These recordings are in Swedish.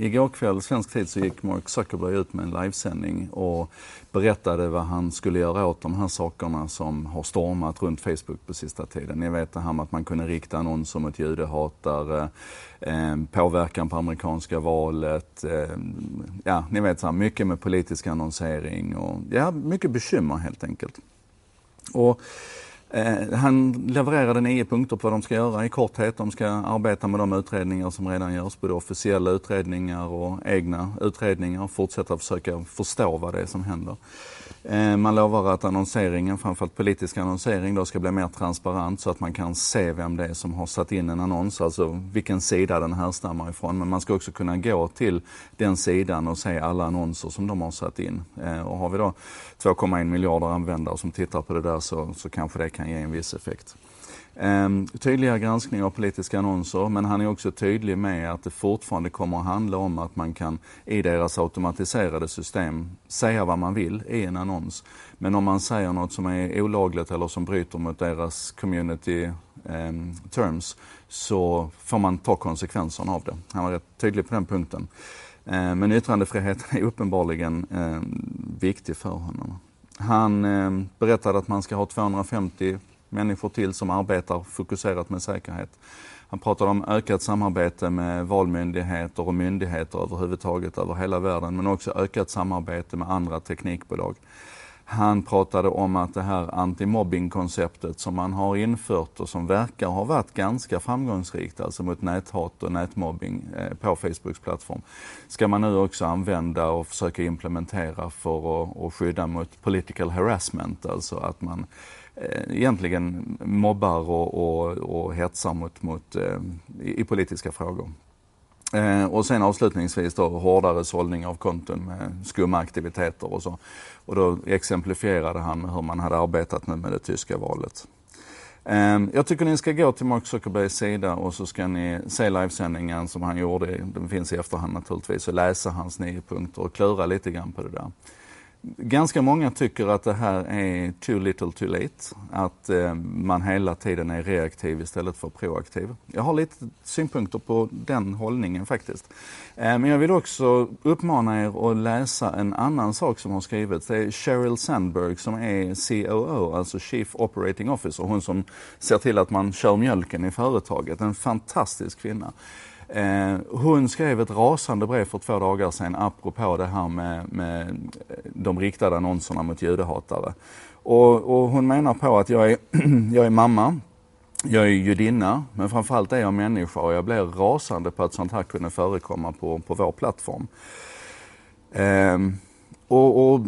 Igår kväll, svensk tid, så gick Mark Zuckerberg ut med en livesändning och berättade vad han skulle göra åt de här sakerna som har stormat runt Facebook på sista tiden. Ni vet det här med att man kunde rikta annonser mot judehatare, eh, påverkan på amerikanska valet, eh, ja, ni vet så här, mycket med politisk annonsering och ja, mycket bekymmer helt enkelt. Och Eh, han levererade nio punkter på vad de ska göra i korthet. De ska arbeta med de utredningar som redan görs, både officiella utredningar och egna utredningar och fortsätta försöka förstå vad det är som händer. Eh, man lovar att annonseringen, framförallt politisk annonsering, då ska bli mer transparent så att man kan se vem det är som har satt in en annons, alltså vilken sida den härstammar ifrån. Men man ska också kunna gå till den sidan och se alla annonser som de har satt in. Eh, och har vi då 2,1 miljarder användare som tittar på det där så, så kanske det kan ge en viss effekt. Um, tydliga granskning av politiska annonser, men han är också tydlig med att det fortfarande kommer att handla om att man kan i deras automatiserade system säga vad man vill i en annons. Men om man säger något som är olagligt eller som bryter mot deras community um, terms så får man ta konsekvenserna av det. Han var rätt tydlig på den punkten. Uh, men yttrandefriheten är uppenbarligen viktig för honom. Han eh, berättade att man ska ha 250 människor till som arbetar fokuserat med säkerhet. Han pratade om ökat samarbete med valmyndigheter och myndigheter överhuvudtaget över hela världen, men också ökat samarbete med andra teknikbolag. Han pratade om att det här antimobbingkonceptet som man har infört och som verkar ha varit ganska framgångsrikt, alltså mot näthat och nätmobbing eh, på Facebooks plattform, ska man nu också använda och försöka implementera för att, att skydda mot political harassment, alltså att man eh, egentligen mobbar och, och, och hetsar mot, mot, eh, i, i, politiska frågor. Eh, och sen avslutningsvis då hårdare sållning av konton med skumma aktiviteter och så. Och då exemplifierade han med hur man hade arbetat nu med det tyska valet. Eh, jag tycker ni ska gå till Mark Zuckerbergs sida och så ska ni se livesändningen som han gjorde, den finns i efterhand naturligtvis, och läsa hans nio punkter och klura lite grann på det där. Ganska många tycker att det här är too little too late. Att eh, man hela tiden är reaktiv istället för proaktiv. Jag har lite synpunkter på den hållningen faktiskt. Eh, men jag vill också uppmana er att läsa en annan sak som har skrivits. Det är Sheryl Sandberg som är COO, alltså Chief Operating Officer. Hon som ser till att man kör mjölken i företaget. En fantastisk kvinna. Eh, hon skrev ett rasande brev för två dagar sedan apropå det här med, med eh, de riktade annonserna mot judehatare. Och, och hon menar på att jag är, jag är mamma, jag är judinna, men framförallt är jag människa och jag blir rasande på att sånt här kunde förekomma på, på vår plattform. Eh, och, och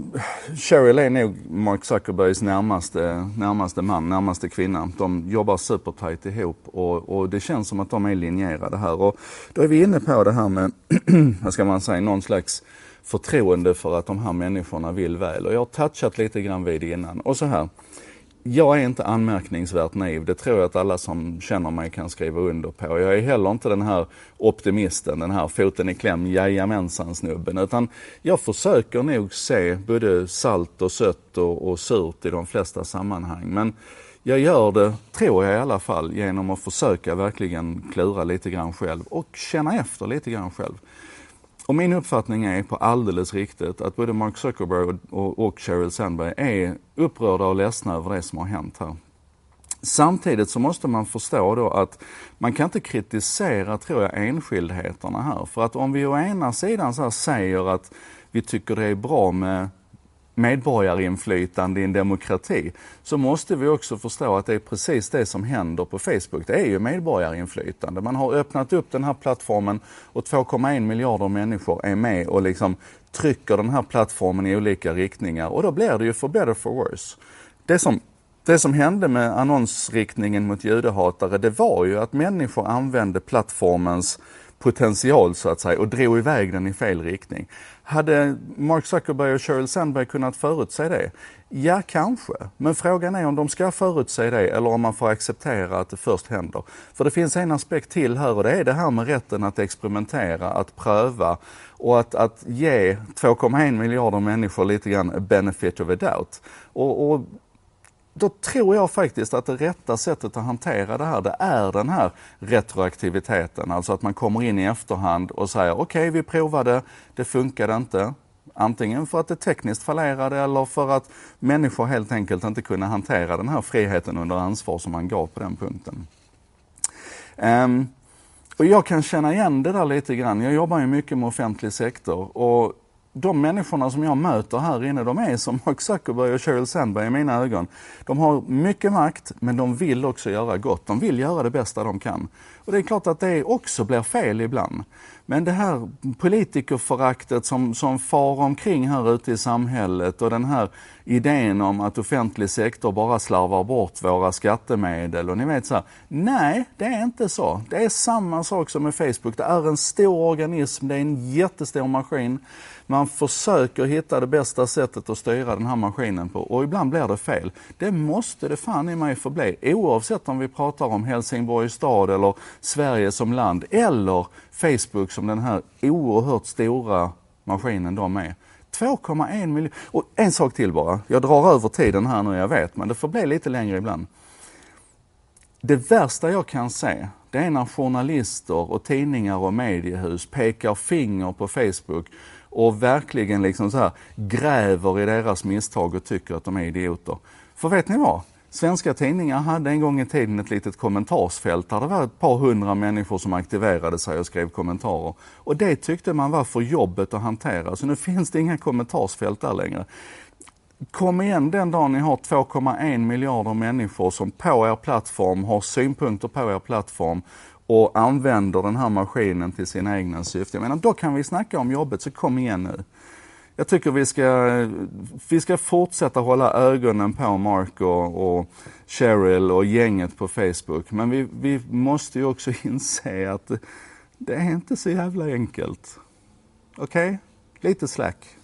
Cheryl är nog Mark Zuckerbergs närmaste, närmaste man, närmaste kvinna. De jobbar supertajt ihop och, och det känns som att de är linjerade här. Och då är vi inne på det här med, vad ska man säga, någon slags förtroende för att de här människorna vill väl. Och jag har touchat lite grann vid det innan. Och så här, jag är inte anmärkningsvärt naiv. Det tror jag att alla som känner mig kan skriva under på. Jag är heller inte den här optimisten, den här foten i kläm, jajamensan snubben. Utan jag försöker nog se både salt och sött och, och surt i de flesta sammanhang. Men jag gör det, tror jag i alla fall, genom att försöka verkligen klura lite grann själv och känna efter lite grann själv. Och min uppfattning är på alldeles riktigt att både Mark Zuckerberg och, och, Sheryl Sandberg är upprörda och ledsna över det som har hänt här. Samtidigt så måste man förstå då att man kan inte kritisera, tror jag, enskildheterna här. För att om vi å ena sidan så säger att vi tycker det är bra med medborgarinflytande i en demokrati så måste vi också förstå att det är precis det som händer på Facebook. Det är ju medborgarinflytande. Man har öppnat upp den här plattformen och 2,1 miljarder människor är med och liksom trycker den här plattformen i olika riktningar och då blir det ju for better for worse. Det som det som hände med annonsriktningen mot judehatare, det var ju att människor använde plattformens potential så att säga och drog iväg den i fel riktning. Hade Mark Zuckerberg och Sheryl Sandberg kunnat förutse det? Ja, kanske. Men frågan är om de ska förutse det eller om man får acceptera att det först händer. För det finns en aspekt till här och det är det här med rätten att experimentera, att pröva och att, att ge 2,1 miljarder människor lite grann benefit of a doubt. Och, och då tror jag faktiskt att det rätta sättet att hantera det här, det är den här retroaktiviteten. Alltså att man kommer in i efterhand och säger okej, okay, vi provade, det funkade inte. Antingen för att det tekniskt fallerade eller för att människor helt enkelt inte kunde hantera den här friheten under ansvar som man gav på den punkten. Um, och jag kan känna igen det där lite grann. Jag jobbar ju mycket med offentlig sektor och de människorna som jag möter här inne, de är som Mark Zuckerberg och Sheryl Sandberg i mina ögon. De har mycket makt, men de vill också göra gott. De vill göra det bästa de kan. Och det är klart att det också blir fel ibland. Men det här politikerföraktet som, som far omkring här ute i samhället och den här idén om att offentlig sektor bara slarvar bort våra skattemedel och ni vet så här, Nej, det är inte så. Det är samma sak som med Facebook. Det är en stor organism, det är en jättestor maskin. Man försöker hitta det bästa sättet att styra den här maskinen på och ibland blir det fel. Det måste det fan i mig förbli oavsett om vi pratar om Helsingborgs stad eller Sverige som land eller Facebook som den här oerhört stora maskinen de är. 2,1 miljoner. Och en sak till bara. Jag drar över tiden här nu, jag vet, men det får bli lite längre ibland. Det värsta jag kan se, det är när journalister och tidningar och mediehus pekar finger på Facebook och verkligen liksom så här gräver i deras misstag och tycker att de är idioter. För vet ni vad? Svenska tidningar hade en gång i tiden ett litet kommentarsfält där det var ett par hundra människor som aktiverade sig och skrev kommentarer. Och det tyckte man var för jobbet att hantera, så nu finns det inga kommentarsfält där längre. Kom igen den dagen ni har 2,1 miljarder människor som på er plattform har synpunkter på er plattform och använder den här maskinen till sina egna syften. Jag menar, då kan vi snacka om jobbet, så kom igen nu. Jag tycker vi ska, vi ska fortsätta hålla ögonen på Mark och, och Cheryl och gänget på Facebook. Men vi, vi måste ju också inse att det är inte så jävla enkelt. Okej? Okay? Lite slack.